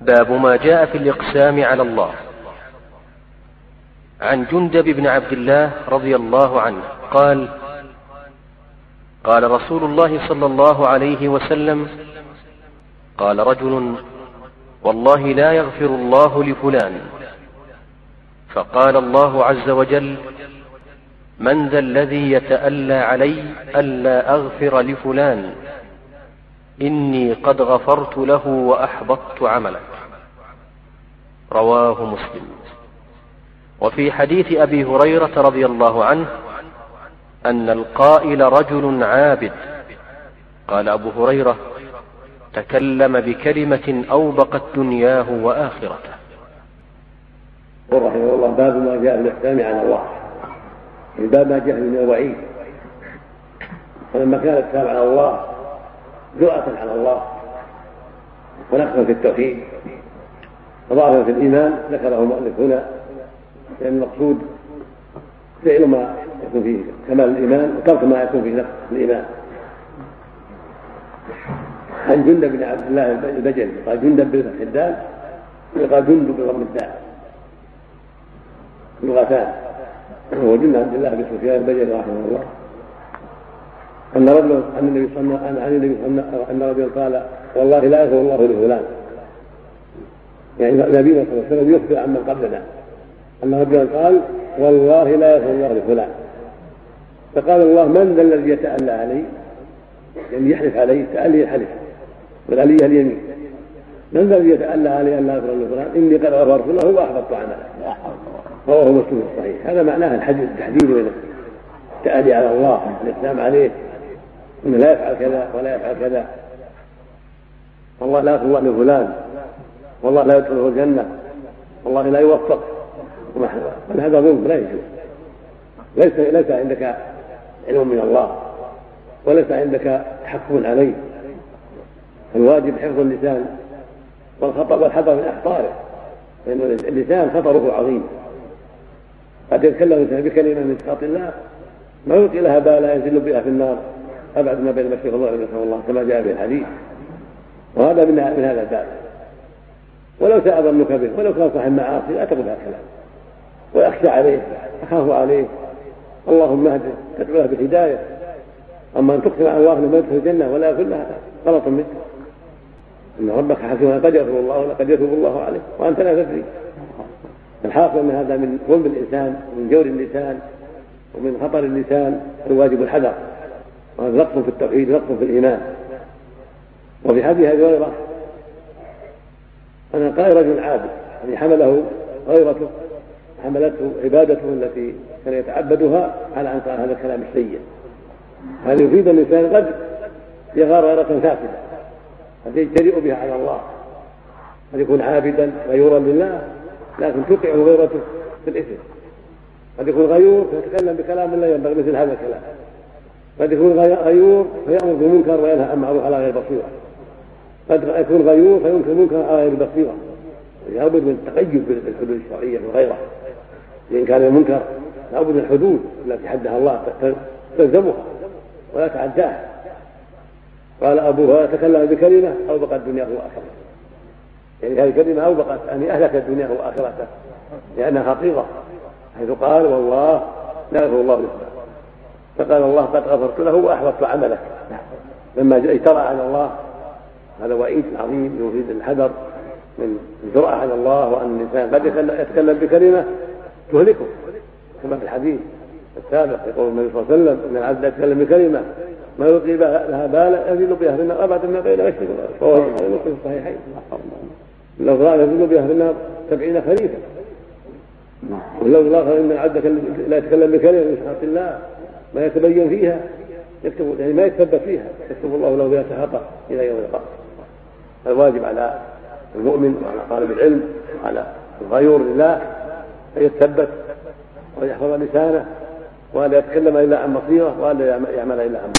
باب ما جاء في الإقسام على الله. عن جندب بن عبد الله رضي الله عنه قال قال رسول الله صلى الله عليه وسلم قال رجل والله لا يغفر الله لفلان. فقال الله عز وجل من ذا الذي يتألى علي ألا أغفر لفلان؟ إني قد غفرت له وأحبطت عملك رواه مسلم. وفي حديث أبي هريرة رضي الله عنه أن القائل رجل عابد. قال أبو هريرة تكلم بكلمة أوبقت دنياه وآخرته. رحمه الله باب ما جاء في الإحسان على الله الباب ما جاء من الوعيد. فلما كان الكلام على الله جرأة على الله ونقصا في التوحيد وضعفا في الإيمان ذكره المؤلف هنا لأن المقصود فعل ما يكون فيه كمال الإيمان وترك ما يكون فيه نقص الإيمان. عن جندب بن عبد الله البجلي قال جندب بفتح الدال وقال جندب بضم الدال لغتان هو جند عبد الله بن سفيان البجلي رحمه الله. أن رجلا أن النبي صلى الله عليه وسلم أن رجلا قال والله لا يغفر الله لفلان. يعني نبينا صلى الله عليه وسلم يخبر عمن قبلنا. أن رجلا قال والله لا يغفر الله لفلان. فقال الله من ذا الذي يتألى علي؟ يعني يحلف علي تألي الحلف والألية اليمين من الذي يتألى علي أن لا يغفر لفلان؟ إني قد غفرت له وأحبطت عمله رواه مسلم الصحيح. هذا معناه الحديث التحديد من التألي على الله الإقسام عليه. إنه لا يفعل كذا ولا يفعل كذا. والله لا يغفر الله لفلان والله لا يدخله الجنة. والله لا يوفق. بل هذا ظلم لا يجوز. ليس ليس عندك علم من الله. وليس عندك تحكم عليه. الواجب حفظ اللسان. والخطأ والحذر من أخطاره لأن اللسان خطره عظيم. قد يتكلم الإنسان بكلمة من سخط الله ما يلقي لها بالا ينزل بها في النار. أبعد ما بين المشرق والمغرب نسأل الله كما جاء في الحديث. وهذا من من هذا الباب. ولو ساء ظنك به ولو كان صاحب معاصي لا تقل هذا الكلام. ويخشى عليه تخاف عليه. اللهم اهده تدعو له بالهداية. أما أن تقسم على الله انه يدخل الجنة ولا يغفر لها غلط منك. إن ربك حكيم قد يغفر الله ولقد يتوب الله عليه وأنت لا تدري. الحاصل أن هذا من ظلم الإنسان ومن جور اللسان ومن خطر اللسان الواجب الحذر. نقص في التوحيد نقص في الإيمان. وفي حديث أبي هريرة أن قال رجل عابد يعني حمله غيرته حملته عبادته التي كان يتعبدها على أن قال هذا الكلام السيء هذا يفيد الإنسان قد يغار غيرة فاسدة؟ قد يجترئ بها على الله؟ قد يكون عابدا غيورا لله؟ لكن توقع غيرته في الإثم. قد يكون غيور فيتكلم بكلام لا ينبغي مثل هذا الكلام. قد يكون غيور فيأمر بالمنكر وينهى عن معروف على غير بصيرة. قد يكون غيور فينكر منكر على غير بصيرة. لابد من التقيد بالحدود الشرعية والغيرة. إن كان المنكر لابد من الحدود التي حدها الله تلزمها ولا تعداها. قال هريرة تكلم بكلمة اوبقت دنياه وآخرته. يعني هذه الكلمة اوبقت يعني أهلكت دنياه وآخرته لأنها خطيره حيث قال والله لا يغفر الله له فقال الله قد غفرت له وأحبطت عملك. لما اجترأ على الله هذا وعيد عظيم يفيد الحذر من الجرأة على الله وأن الإنسان قد يتكلم بكلمة تهلكه كما في الحديث السابق يقول النبي صلى الله عليه وسلم إن العبد يتكلم بكلمة ما يلقي لها بالا يزيد بها في النار ابدا ما بين مشرق مسلم في الصحيحين. لو قال يزيد بها في النار سبعين خريفا ولو الآخر إن العبد لا يتكلم بكلمه من شرط الله ما يتبين فيها يكتب يعني ما يتثبت فيها. يكتب الله له بها شهقه إلى يوم القيامة. الواجب على المؤمن وعلى طالب العلم وعلى الغيور لله أن يتثبت وأن يحفظ لسانه وأن لا يتكلم إلا عن بصيرة وأن لا يعمل إلا عن